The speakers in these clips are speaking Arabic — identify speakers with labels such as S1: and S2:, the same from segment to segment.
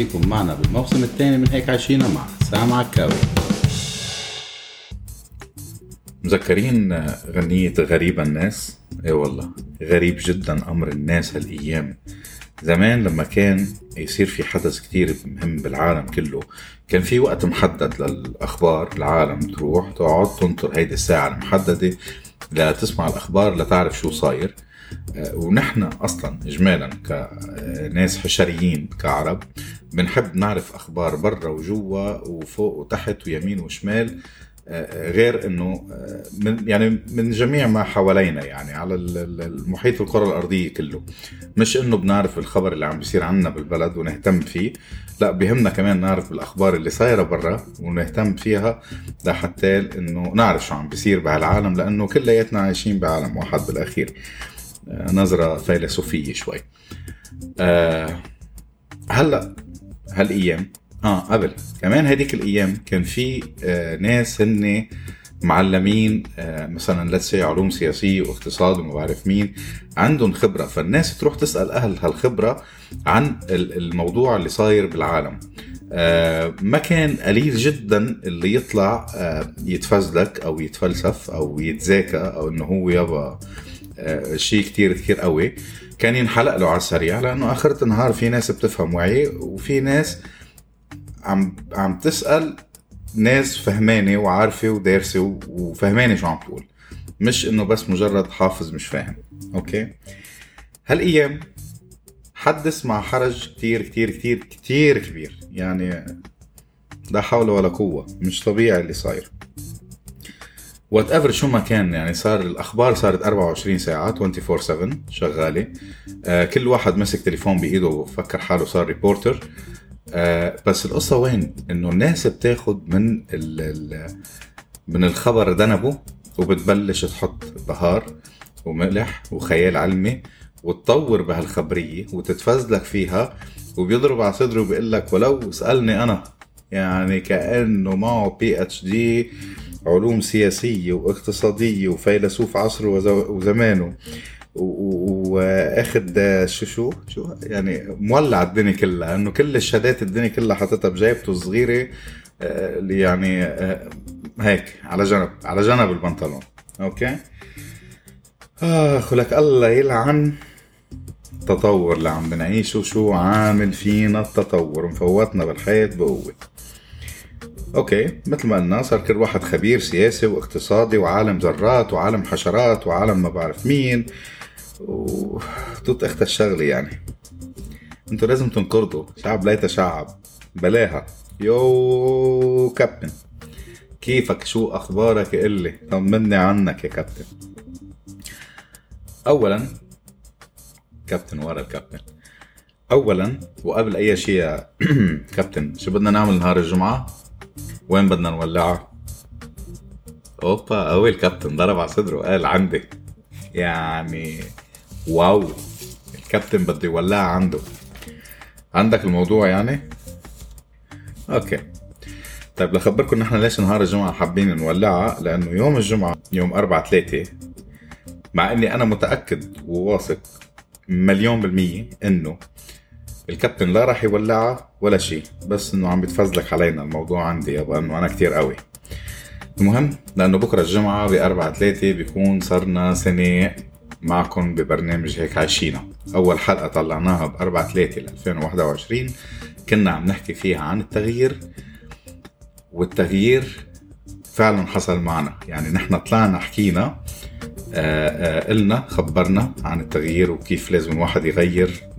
S1: فيكم معنا بالموسم الثاني من هيك عايشين مع سام عكاوي
S2: مذكرين غنية غريبة الناس؟ اي والله غريب جدا أمر الناس هالأيام. زمان لما كان يصير في حدث كتير مهم بالعالم كله كان في وقت محدد للأخبار العالم تروح تقعد تنطر هيدي الساعة المحددة لتسمع الأخبار لتعرف شو صاير. ونحن أصلا اجمالا كناس حشريين كعرب بنحب نعرف أخبار برا وجوا وفوق وتحت ويمين وشمال آه، غير إنه آه، من يعني من جميع ما حوالينا يعني على المحيط الكرة الأرضية كله. مش إنه بنعرف الخبر اللي عم بيصير عنا بالبلد ونهتم فيه لا بيهمنا كمان نعرف الاخبار اللي صايرة برا ونهتم فيها لحتى إنه نعرف شو عم بيصير بهالعالم لأنه كلياتنا عايشين بعالم واحد بالأخير. آه، نظرة فيلسوفية شوي. أه هلا هالأيام آه قبل. كمان هذيك الأيام كان في آه ناس هن معلمين آه مثلا لتسي علوم سياسية واقتصاد وما بعرف مين عندهم خبرة. فالناس تروح تسأل أهل هالخبرة عن الموضوع اللي صاير بالعالم. آه ما كان قليل جدا اللي يطلع آه يتفزلك أو يتفلسف أو يتذاكى أو إنه هو يابا آه، شيء كتير كتير قوي. كان ينحلق له على السريع لأنه اخرة النهار في ناس بتفهم وعي وفي ناس عم عم تسأل ناس فهمانة وعارفة ودارسة وفهمانة شو عم تقول مش إنه بس مجرد حافظ مش فاهم. أوكي؟ هالأيام حدث مع حرج كتير كتير كتير كتير كبير. يعني لا حول ولا قوة. مش طبيعي اللي صاير. whatever شو ما كان يعني صار الأخبار صارت 24 ساعه 24 7 شغالة آه كل واحد مسك تليفون بإيده وفكر حاله صار reporter آه بس القصة وين؟ إنه الناس بتاخد من ال ال من الخبر ذنبه وبتبلش تحط بهار وملح وخيال علمي وتطور بهالخبرية وتتفزلك فيها وبيضرب على صدره وبيقول لك ولو سألني أنا يعني كأنه معه PhD علوم سياسية واقتصادية وفيلسوف عصره وزمانه. واخد شو شو؟ شو؟ يعني مولع الدنيا كلها انه كل الشهادات الدنيا كلها حاططها بجيبته الصغيرة اللي آه، يعني آه، هيك على جنب على جنب البنطلون. okay؟ اخ لك الله يلعن التطور اللي عم بنعيشه شو عامل فينا التطور؟ مفوتنا بالحيط بقوة. okay مثل ما قلنا صار كل واحد خبير سياسي واقتصادي وعالم ذرات وعالم حشرات وعالم ما بعرف مين. وتوت أخت الشغلة يعني. أنتوا لازم تنقرضوا شعب لا يتشعب. بلاها. yo كابتن. كيفك؟ شو أخبارك؟ قلي طمني عنك يا كابتن. اولا كابتن ورا الكابتن. اولا وقبل أي شيء يا كابتن شو بدنا نعمل نهار الجمعة؟ وين بدنا نولعها؟ أوبا قوي الكابتن ضرب على صدره قال عندي يعني wow الكابتن بده يولعها عنده عندك الموضوع يعني؟ okay طيب لخبركم نحن ليش نهار الجمعة حابين نولعها لأنه يوم الجمعة يوم أربعة ثلاثة مع إني أنا متأكد وواثق مليون بالمية إنه الكابتن لا راح يولعها ولا شيء بس إنه عم بتفزلك علينا الموضوع عندي يابا إنه أنا كتير قوي. المهم لأنه بكرة الجمعة بأربعة ثلاثة بيكون صرنا سنة معكم ببرنامج هيك عايشينا أول حلقة طلعناها بأربعة ثلاثة 2021 كنا عم نحكي فيها عن التغيير والتغيير فعلا حصل معنا. يعني نحن طلعنا حكينا آه، آه، قلنا خبرنا عن التغيير وكيف لازم الواحد يغير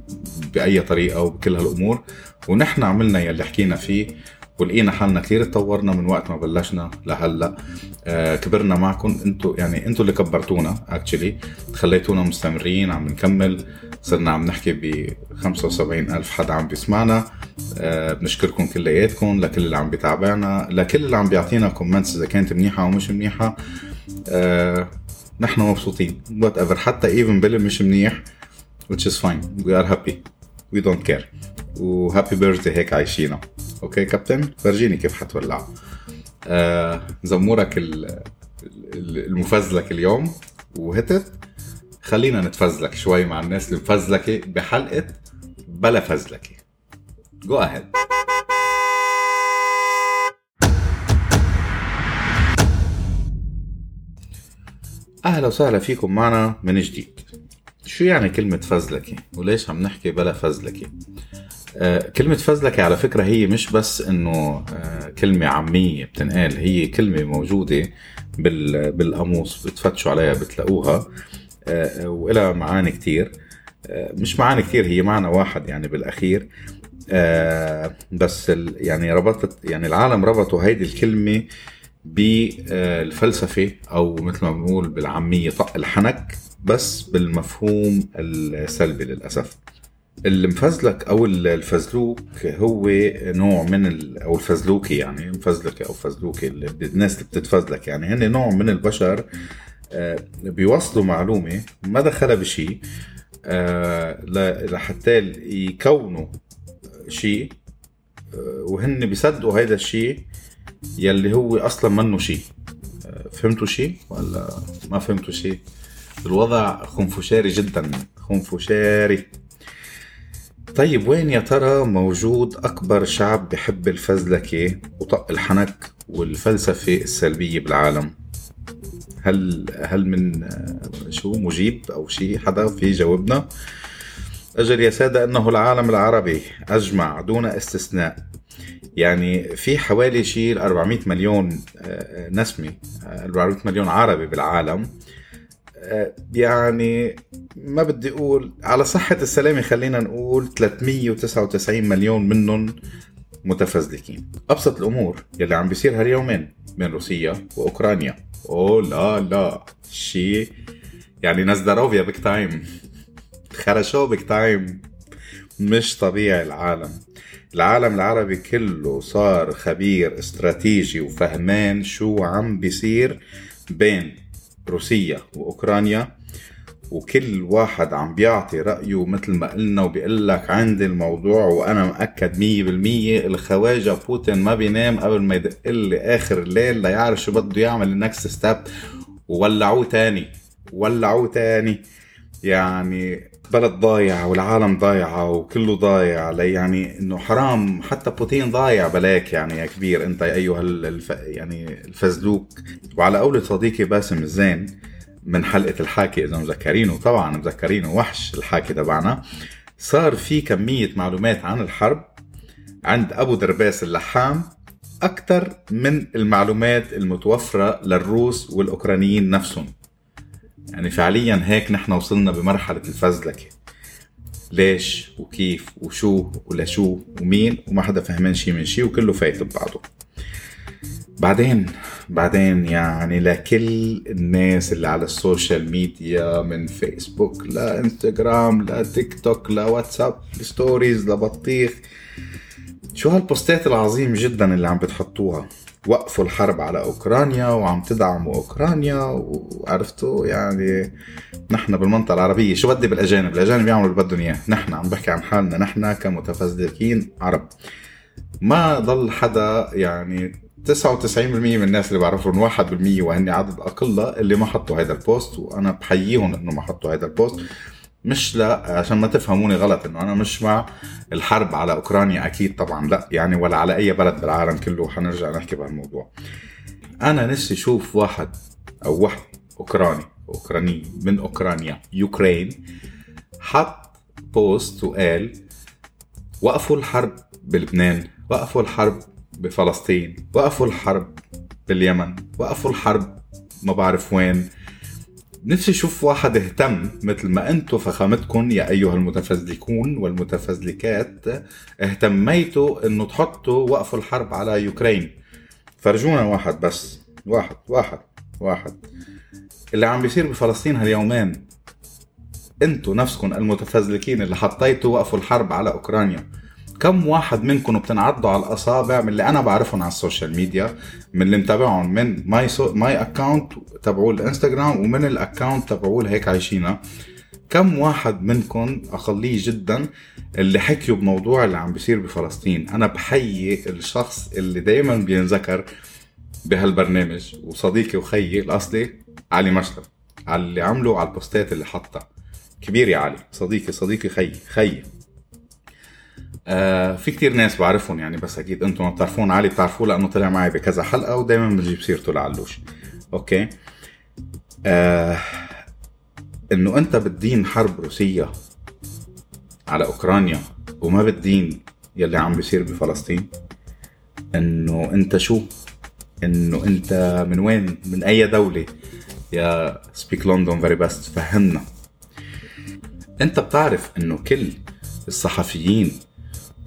S2: بأي طريقة وبكل هالأمور. ونحن عملنا يلي حكينا فيه ولقينا حالنا كثير تطورنا من وقت ما بلشنا لهلأ. آه كبرنا معكم. أنتم يعني أنتم اللي كبرتونا اكشلي خليتونا مستمرين عم نكمل. صرنا عم نحكي ب 75 ألف حدا عم بيسمعنا. آه بنشكركم كلياتكم لكل اللي عم بيتابعنا لكل اللي عم بيعطينا comments إذا كانت منيحة أو مش منيحة. آه نحن مبسوطين. whatever حتى even بيلي مش منيح. Which is fine. We are happy. We don't care. و happy birthday هيك عايشينه. okay كابتن فرجيني كيف حتولع. آه زمورك المفزلك اليوم وهتت. خلينا نتفزلك شوي مع الناس المفزلكة بحلقة بلا فزلكة جو اهيد أهلا وسهلا فيكم معنا من جديد. شو يعني كلمة فزلكة؟ وليش عم نحكي بلا فزلكة؟ آه كلمة فزلكة على فكرة هي مش بس إنه آه كلمة عامية بتنقال هي كلمة موجودة بال بالقاموس بتفتشوا عليها بتلاقوها. آه وإلها معاني كتير. مش معاني كتير هي معنى واحد يعني بالأخير. بس يعني ربطت يعني العالم ربطوا هيدي الكلمة بالفلسفة أو مثل ما بنقول بالعامية طق الحنك. بس بالمفهوم السلبي للأسف. المفزلك أو الفزلوك هو نوع من أو الفزلوكي يعني مفزلكه أو فزلوكي الناس اللي بتتفزلك يعني هن نوع من البشر بيوصلوا معلومة ما دخلها بشيء لحتى يكونوا شيء وهن بيصدقوا هيدا الشيء يلي هو أصلا منه شيء فهمتوا شيء ولا ما فهمتوا شيء الوضع خنفشاري جدا خنفشاري طيب وين يا ترى موجود أكبر شعب بحب الفزلكة وطق الحنك والفلسفة السلبية بالعالم؟ هل هل من شو مجيب أو شيء حدا في يجاوبنا؟ أجل يا سادة أنه العالم العربي أجمع دون استثناء يعني في حوالي شيء 400 مليون نسمة 400 مليون عربي بالعالم يعني ما بدي أقول على صحة السلامة خلينا نقول 399 مليون منهم متفزلكين. أبسط الأمور يلي عم بيصير هاليومين بين روسيا وأوكرانيا. اوه لا لا شيء يعني на здоровье big time хорошо big time مش طبيعي العالم. العالم العربي كله صار خبير استراتيجي وفهمان شو عم بيصير بين روسيا وأوكرانيا وكل واحد عم بيعطي رأيه مثل ما قلنا وبيقول لك عندي الموضوع وأنا مأكد مية بالمية الخواجة بوتين ما بينام قبل ما يدق لي آخر الليل ليعرف شو بده يعمل ال next step وولعوه تاني ولعوه تاني. يعني بلد ضايع والعالم ضايعة وكله ضايع يعني إنه حرام حتى بوتين ضايع بلاك يعني يا كبير أنت يا أيها الف يعني الفزلوك. وعلى قولة صديقي باسم الزين من حلقة الحاكي إذا مذكرينه طبعا مذكرينه وحش الحاكي تبعنا صار في كمية معلومات عن الحرب عند أبو درباس اللحام أكثر من المعلومات المتوفرة للروس والأوكرانيين نفسهم. يعني فعليا هيك نحن وصلنا بمرحلة الفزلكة. ليش وكيف وشو ولشو ومين وما حدا فهمان شي من شي وكله فايت ببعضه. بعدين بعدين يعني لكل الناس اللي على السوشيال ميديا من فيسبوك لا انستغرام لا تيك توك لا واتساب stories لا بطيخ. شو هالبوستات العظيم جدا اللي عم بتحطوها؟ وقفوا الحرب على أوكرانيا وعم تدعموا أوكرانيا وعرفتوا يعني نحن بالمنطقة العربية شو بدي بالأجانب؟ الأجانب يعملوا اللي بدهم إياه. نحن عم بحكي عن حالنا. نحن كمتفزلكين عرب. ما ضل حدا يعني 99% من الناس اللي بعرفهم 1% وهن عدد أقل اللي ما حطوا هذا البوست وأنا بحييهم إنه ما حطوا هذا البوست. مش لا عشان ما تفهموني غلط إنه أنا مش مع الحرب على أوكرانيا أكيد طبعا لا. يعني ولا على أي بلد بالعالم كله. حنرجع نحكي بهالموضوع. أنا نفسي أشوف واحد أو وحده أوكراني أوكراني من أوكرانيا يوكرين حط بوست وقال وقفوا الحرب بلبنان وقفوا الحرب بفلسطين وقفوا الحرب باليمن وقفوا الحرب ما بعرف وين. نفسي أشوف واحد اهتم مثل ما أنتم فخامتكم يا ايها المتفزلكون والمتفزلكات اهتميتوا انه تحطوا وقفوا الحرب على يوكرين. فرجونا واحد بس. واحد واحد واحد. اللي عم بيصير بفلسطين هاليومين أنتوا نفسكم المتفزلكين اللي حطيتوا وقفوا الحرب على اوكرانيا. كم واحد منكم بتنعدوا على الأصابع من اللي أنا بعرفهم على السوشيال ميديا من اللي متابعهم من my so my account تبعوا الإنستغرام ومن ال account تبعوا هيك عايشينا كم واحد منكم أقليه جدا اللي حكيوا بموضوع اللي عم بيصير بفلسطين؟ أنا بحيي الشخص اللي دائما بينذكر بهالبرنامج وصديقي وخيي الأصلي علي مشرف على اللي عمله على البوستات اللي حطها كبير يا علي صديقي صديقي خيي خيي. آه في كتير ناس بعرفهم يعني بس أكيد أنتم ما بتعرفون. علي بتعرفوه لأنه طلع معي بكذا حلقة ودائما بنجيب سيرته لعلوش. أوكي؟ آه إنه أنت بتدين حرب روسية على أوكرانيا وما بتدين يلي عم بيصير بفلسطين إنه أنت شو؟ إنه أنت من وين؟ من أي دولة؟ يا speak London very best فهمنا. أنت بتعرف إنه كل الصحفيين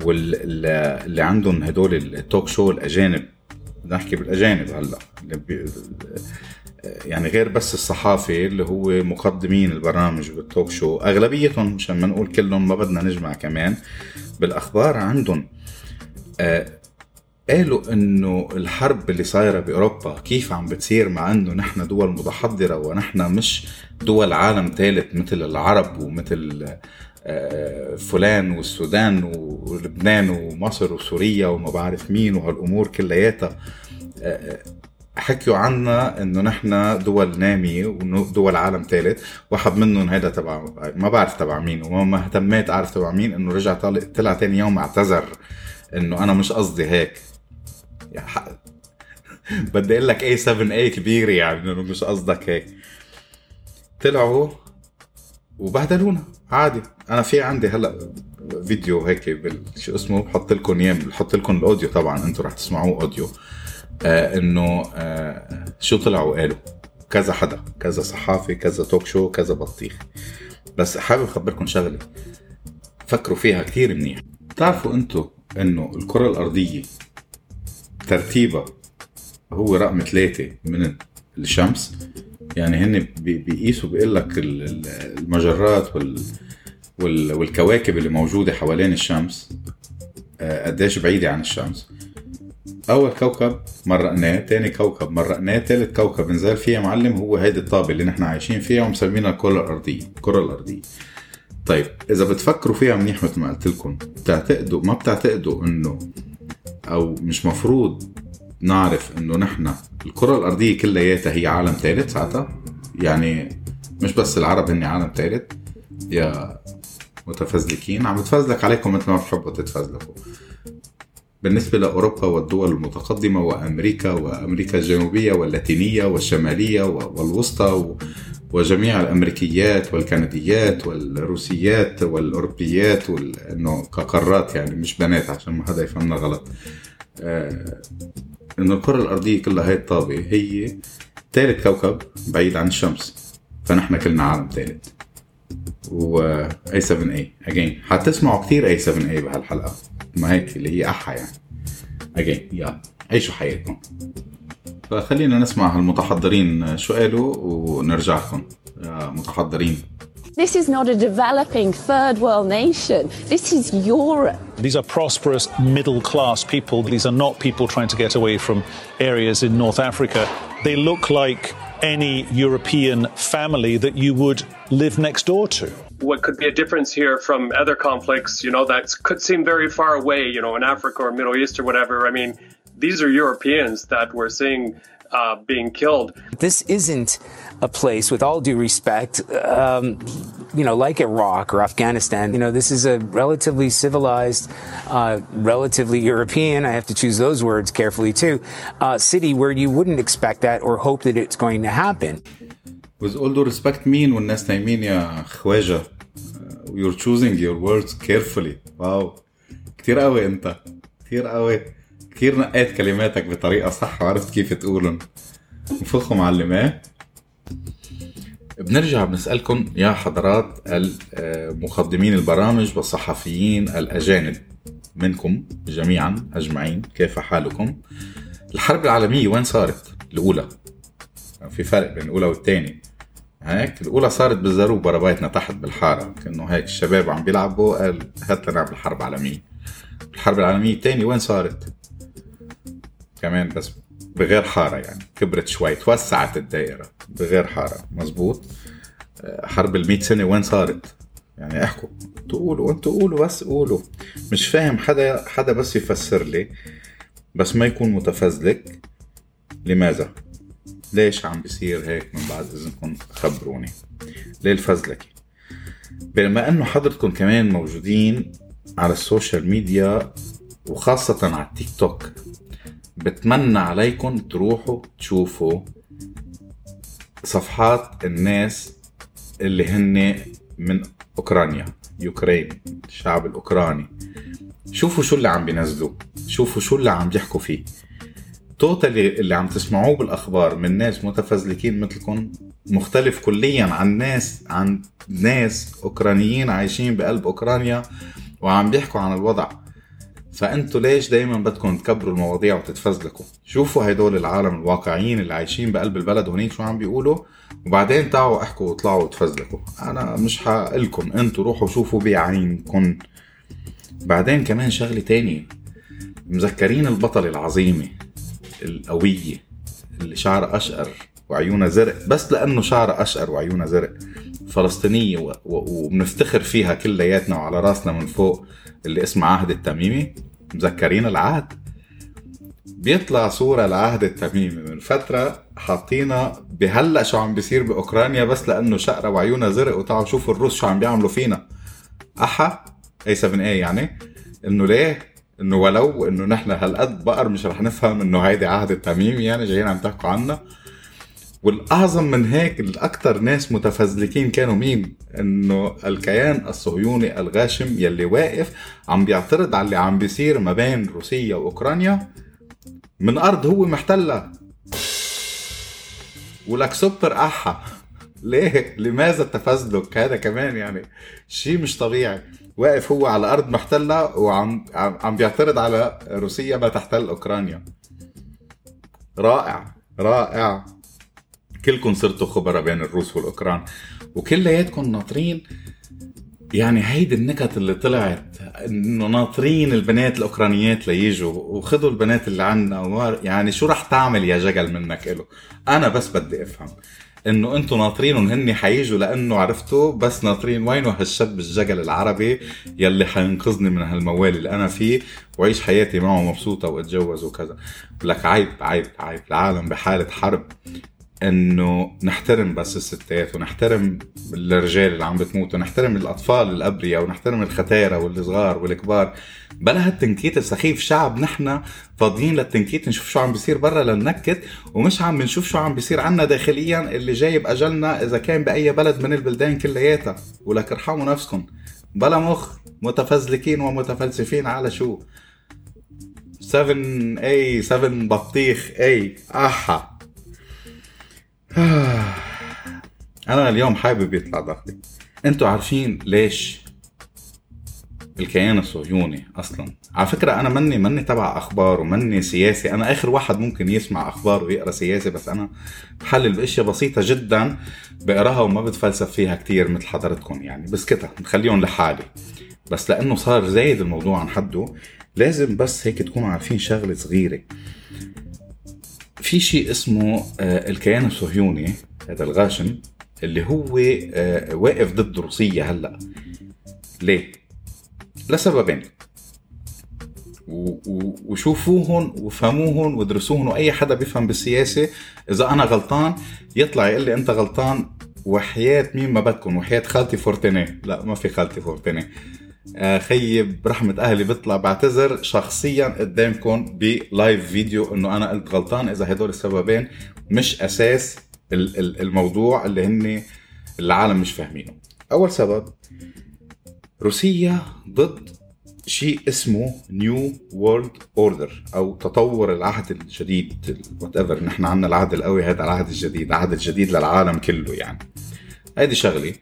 S2: واللي عندهم هدول التوك شو الأجانب. نحكي بالأجانب هلأ. يعني غير بس الصحافي اللي هو مقدمين البرامج بالتوك شو أغلبيتهم مشان ما نقول كلهم ما بدنا نجمع كمان بالأخبار عندهم آه قالوا إنه الحرب اللي صايرة بأوروبا كيف عم بتصير مع إنه نحن دول متحضرة ونحن مش دول عالم ثالث مثل العرب ومثل فلان والسودان ولبنان ومصر وسوريا وما بعرف مين وهالأمور كلياتها حكيوا عنا إنه نحن دول ناميه ودول عالم ثالث واحد منهم هذا تبع ما بعرف تبع مين وما اهتميت أعرف تبع مين إنه رجع طلع ثاني يوم اعتذر إنه أنا مش قصدي هيك. يعني بدي أقول لك اي 7 اي كبير يعني إنه مش قصدك هيك. طلعوا وبهدلونا. عادي. أنا في عندي هلأ فيديو هيك بال... شو اسمه؟ بحط لكم اياه بحط لكم الأوديو طبعا. أنتم رح تسمعوه أوديو. آه إنه آه شو طلعوا قالوا؟ كذا حدا كذا صحافي كذا توك شو كذا بطيخ. بس حابب أخبركم شغلة. فكروا فيها كثير منيح. بتعرفوا أنتم إنه الكرة الأرضية ترتيبها هو رقم ثلاثة من الشمس؟ يعني هن بيقيسوا بيقول لك المجرات وال والكواكب اللي موجودة حوالين الشمس آه، قديش بعيدة عن الشمس. أول كوكب مرقناه تاني كوكب مرقناه تالت كوكب نزال فيها معلم هو هيدي الطابة اللي نحن عايشين فيها ومسمينها الكرة الأرضية الكرة الأرضية. طيب إذا بتفكروا فيها منيح مثل ما قلت لكم بتعتقدوا ما بتعتقدوا إنه أو مش مفروض نعرف إنه نحن الكرة الأرضية كلياتها هي عالم ثالث ساعتها. يعني مش بس العرب هن عالم ثالث يا متفزلكين. عم بتفزلك عليكم مثل ما بتحبوا تتفزلكوا. بالنسبة لأوروبا والدول المتقدمة وأمريكا وأمريكا الجنوبية واللاتينية والشمالية والوسطى وجميع الأمريكيات والكنديات والروسيات والأوروبيات إنه كقارات يعني مش بنات عشان ما حدا يفهمنا غلط. آه إنه الكرة الأرضية كلها هي الطابة هي ثالث كوكب بعيد عن الشمس فنحن كلنا عالم ثالث و اي 7 اي اجين حتسمعوا كثير اي 7 اي بهالحلقة ما هيك اللي هي أحا يعني. اجين يلا عيشوا حياتكم. فخلينا نسمع المتحضرين شو قالوا ونرجع لكم يا متحضرين.
S3: This is not a developing third world nation. This is Europe.
S4: These are prosperous middle class people. These are not people trying to get away from areas in North Africa. They look like any European family that you would live next door to.
S5: What could be a difference here from other conflicts, you know, that could seem very far away, you know, in Africa or Middle East or whatever. I mean, these are Europeans that we're seeing uh, being killed.
S6: This isn't a place, with all due respect, um, you know, like Iraq or Afghanistan. You know, this is a relatively civilized, uh, relatively European, I have to choose those words carefully too, uh, city where you wouldn't expect that or hope that it's going to happen.
S2: With all due respect مين والناس نايمين يا خواجة you're choosing your words carefully واو كتير قوي انت كتير قوي كثير نقيت كلماتك بطريقة صح وعرفت كيف تقولن نفخوا معلماه بنرجع بنسألكم يا حضرات المقدمين البرامج والصحفيين الأجانب منكم جميعا أجمعين كيف حالكم؟ الحرب العالمية وين صارت؟ الأولى. في فرق بين الأولى والثانية. هيك؟ الأولى صارت بالزروب ربايتنا تحت بالحارة كأنه هيك الشباب عم بيلعبوا قال هات نعمل حرب عالمية الحرب العالمية الثانية وين صارت؟ كمان بس بغير حارة يعني. كبرت شوي توسعت الدائرة بغير حارة مزبوط؟ آه، حرب المئة سنة وين صارت؟ يعني أحكوا. تقولوا أنتوا قولوا بس قولوا. مش فاهم حدا حدا بس يفسر لي بس ما يكون متفزلك. لماذا؟ ليش عم بيصير هيك من بعد إذنكم خبروني؟ ليه الفزلكة بما إنه حضرتكم كمان موجودين على السوشيال ميديا وخاصة على التيك توك بتمنى عليكم تروحوا تشوفوا صفحات الناس اللي هن من أوكرانيا يوكرين الشعب الأوكراني. شوفوا شو اللي عم بينزلوا شوفوا شو اللي عم بيحكوا فيه. totally اللي عم تسمعوه بالأخبار من ناس متفزلكين مثلكم مختلف كليا عن ناس عن ناس أوكرانيين عايشين بقلب أوكرانيا وعم بيحكوا عن الوضع. فأنتوا ليش دايما بدكم تكبروا المواضيع وتتفزلكوا؟ شوفوا هدول العالم الواقعيين اللي عايشين بقلب البلد هنيك شو عم بيقولوا وبعدين تعوا احكوا وطلعوا وتفزلكوا. أنا مش حقلكم أنتوا روحوا شوفوا بعينكم. بعدين كمان شغلة تانية مذكرين البطلة العظيمة القوية اللي شعرها أشقر وعيونها زرق بس لأنه شعرها أشقر وعيونها زرق. و- وبنفتخر فيها كلياتنا وعلى راسنا من فوق اللي اسمها عهد التميمي. مذكرين العهد؟ بيطلع صورة لعهد التميمي من فترة حاطينا بهلأ شو عم بيصير بأوكرانيا بس لأنه شقرة وعيونها زرق وتعالوا شوفوا الروس شو عم بيعملوا فينا. أحا؟ اي 7 اي يعني. إنه ليه؟ إنه ولو إنه نحن هالقد بقر مش رح نفهم إنه هيدي عهد التميم يعني جايين عم تحكوا عنا والأعظم من هيك الاكثر ناس متفزلكين كانوا مين؟ إنه الكيان الصهيوني الغاشم يلي واقف عم بيعترض على اللي عم بيصير ما بين روسيا وأوكرانيا. من أرض هو محتلها. سوبر أحا. ليه؟ لماذا التفزلك؟ هذا كمان يعني شيء مش طبيعي. واقف هو على أرض محتله وعم عم, عم بيعترض على روسيا ما تحتل أوكرانيا. رائع رائع. كلكم صرتوا خبراء بين الروس والأوكران وكلياتكم ناطرين. يعني هيدي النكت اللي طلعت إنه ناطرين البنات الأوكرانيات ليجوا وخذوا البنات اللي عنا وما- يعني شو رح تعمل يا جقل منك له أنا بس بدي أفهم. إنه أنتم ناطرينهم هن حيجوا لأنه عرفتوا بس ناطرين وينه هالشاب الجقل العربي يلي حينقذني من هالموال اللي أنا فيه واعيش حياتي معه مبسوطة وأتجوز وكذا. لك عيب عيب عيب. العالم بحالة حرب. إنه نحترم بس الستات ونحترم الرجال اللي عم بتموت ونحترم الأطفال الأبرياء ونحترم الختايره والصغار والكبار. بلا هالتنكيت السخيف شعب نحن فاضيين للتنكيت نشوف شو عم بيصير برا للنكت ومش عم بنشوف شو عم بيصير عنا داخليا اللي جايب أجلنا إذا كان بأي بلد من البلدان كلياتها. ولك ارحموا نفسكم. بلا مخ متفزلكين ومتفلسفين على شو؟ 7 اي 7 بطيخ اي أحا. أنا اليوم حابب يطلع ضغطي أنتوا عارفين ليش الكيان الصهيوني أصلا؟ على فكرة أنا مني مني تبع أخبار ومني سياسي. أنا آخر واحد ممكن يسمع أخبار ويقرأ سياسي بس أنا بحلل بإشياء بسيطة جدا بقراها وما بتفلسف فيها كتير مثل حضرتكم يعني. بسكتها بخليهم لحالي. بس لأنه صار زايد الموضوع عن حده لازم بس هيك تكونوا عارفين شغلة صغيرة. في شيء اسمه آه، الكيان الصهيوني هذا الغاشم اللي هو آه، واقف ضد روسيا هلأ. ليه؟ لسببين. و- و- وشوفوهن وفهموهن وادرسوهن وأي حدا بيفهم بالسياسة إذا أنا غلطان يطلع يقول لي أنت غلطان وحياة مين ما بدكم وحياة خالتي فورتيني لا ما في خالتي فورتيني آه، خيي برحمة أهلي بطلع بعتذر شخصيا قدامكم ب live video إنه أنا قلت غلطان إذا هدول السببين مش أساس ال- ال- الموضوع اللي هن العالم مش فاهمينه. أول سبب روسيا ضد شيء اسمه new world order أو تطور العهد الجديد whatever نحن عندنا العهد القوي هذا العهد الجديد العهد الجديد للعالم كله يعني. هيدي شغلة.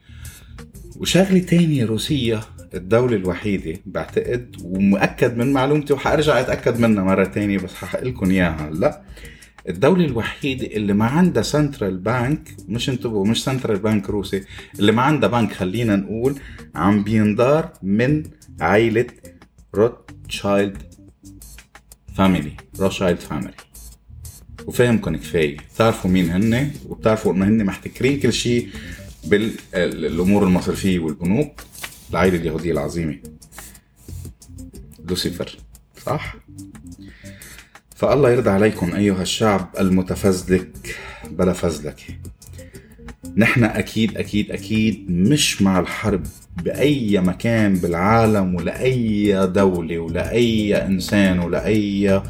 S2: وشغلة تانية روسيا الدولة الوحيدة بعتقد ومؤكد من معلومتي وحأرجع أتأكد منها مرة تانية بس ححق لكم إياها هلأ. الدولة الوحيدة اللي ما عندها central bank مش انتبهوا مش central bank روسي اللي ما عندها بنك خلينا نقول عم بيندار من عائلة روتشايلد family روتشايلد family وفهمكم كفاية. بتعرفوا مين هن وبتعرفوا إنه هن محتكرين كل شيء بالأمور المصرفية والبنوك. العائلة اليهودية العظيمة لوسيفر صح؟ فالله يرضى عليكم أيها الشعب المتفزلك. بلا فزلكة نحن أكيد أكيد أكيد مش مع الحرب بأي مكان بالعالم ولأي دولة ولأي إنسان ولأي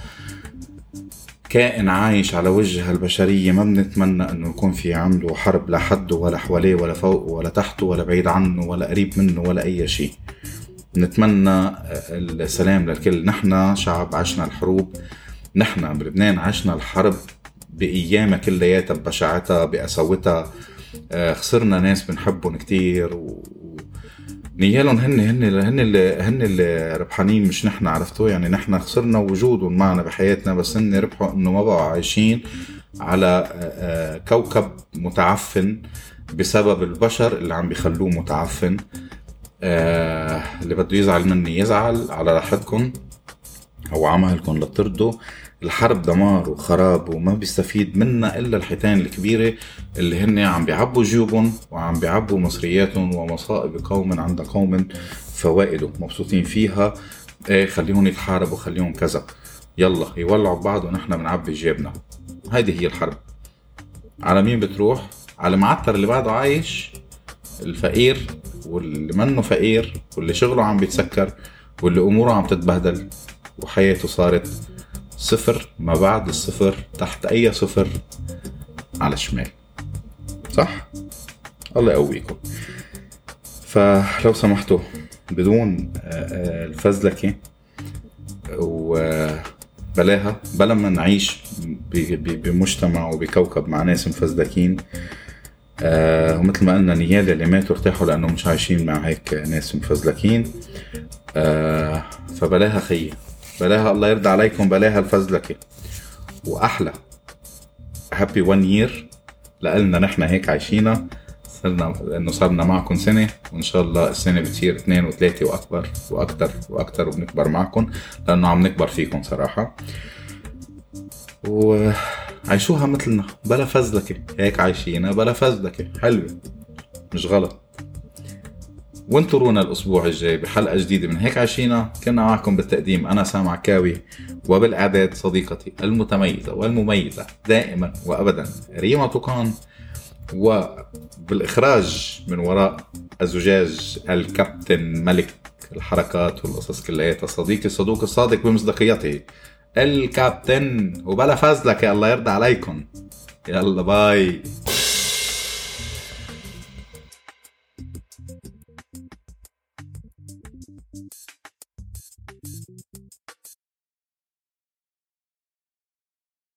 S2: كائن عايش على وجه البشرية ما بنتمنى إنه يكون في عنده حرب لا حده ولا حواليه ولا فوق ولا تحته ولا بعيد عنه ولا قريب منه ولا أي شيء. نتمنى السلام للكل. نحن شعب عشنا الحروب. نحن بلبنان عشنا الحرب بأيامها كلياتها ببشاعتها بقساوتها آه، خسرنا ناس بنحبهم كتير و... نيالهم هن هن هن اللي هن اللي ربحانين مش نحن عرفتوا؟ يعني نحن خسرنا وجودهم معنا بحياتنا بس هن ربحوا إنه ما بقوا عايشين على آه، آه، كوكب متعفن بسبب البشر اللي عم بيخلوه متعفن. اللي بده يزعل مني يزعل على راحتكم أو عملكم لترضوا. الحرب دمار وخراب وما بيستفيد منها إلا الحيتان الكبيرة اللي هن عم بيعبوا جيوبهم وعم بيعبوا مصرياتهم ومصائب قوم عند قوم فوائد مبسوطين فيها. إيه خليهم يتحاربوا خليهم كذا. يلا يولعوا ببعض ونحن بنعبي جيبنا. هيدي هي الحرب. على مين بتروح؟ على المعتر اللي بعده عايش الفقير واللي منه فقير واللي شغله عم بيتسكر واللي أموره عم تتبهدل وحياته صارت صفر ما بعد الصفر تحت أي صفر على الشمال. صح؟ الله يقويكم. فلو سمحتوا بدون آه، آه، الفزلكة وبلاها بلا ما نعيش بمجتمع وبكوكب مع ناس مفزلكين آه ومثل ما قلنا نيال اللي ماتوا ارتاحوا لأنه مش عايشين مع هيك ناس مفزلكين فبلاها خيي. بلاها الله يرضى عليكم بلاها الفزلكة وأحلى. هابي وان يير لقلنا نحن هيك عايشينا صرنا لأنه صرنا معكم سنة وإن شاء الله السنة بتصير اثنين وثلاثة وأكبر وأكثر وأكثر وبنكبر معكم لأنه عم نكبر فيكم صراحة. وعيشوها مثلنا. بلا فزلكه هيك عايشينا بلا فزلكه حلوة. مش غلط. وانطرونا الأسبوع الجاي بحلقة جديدة من هيك عشينا. كنا معكم بالتقديم أنا سامع كاوي وبالاعداد صديقتي المتميزة والمميزة دائما وابدا. ريما توكان وبالإخراج من وراء الزجاج الكابتن ملك الحركات والقصص كلياتها صديقي الصدوق الصادق بمصداقيته الكابتن. وبلا فزلك يا الله يرضى عليكم. يلا باي.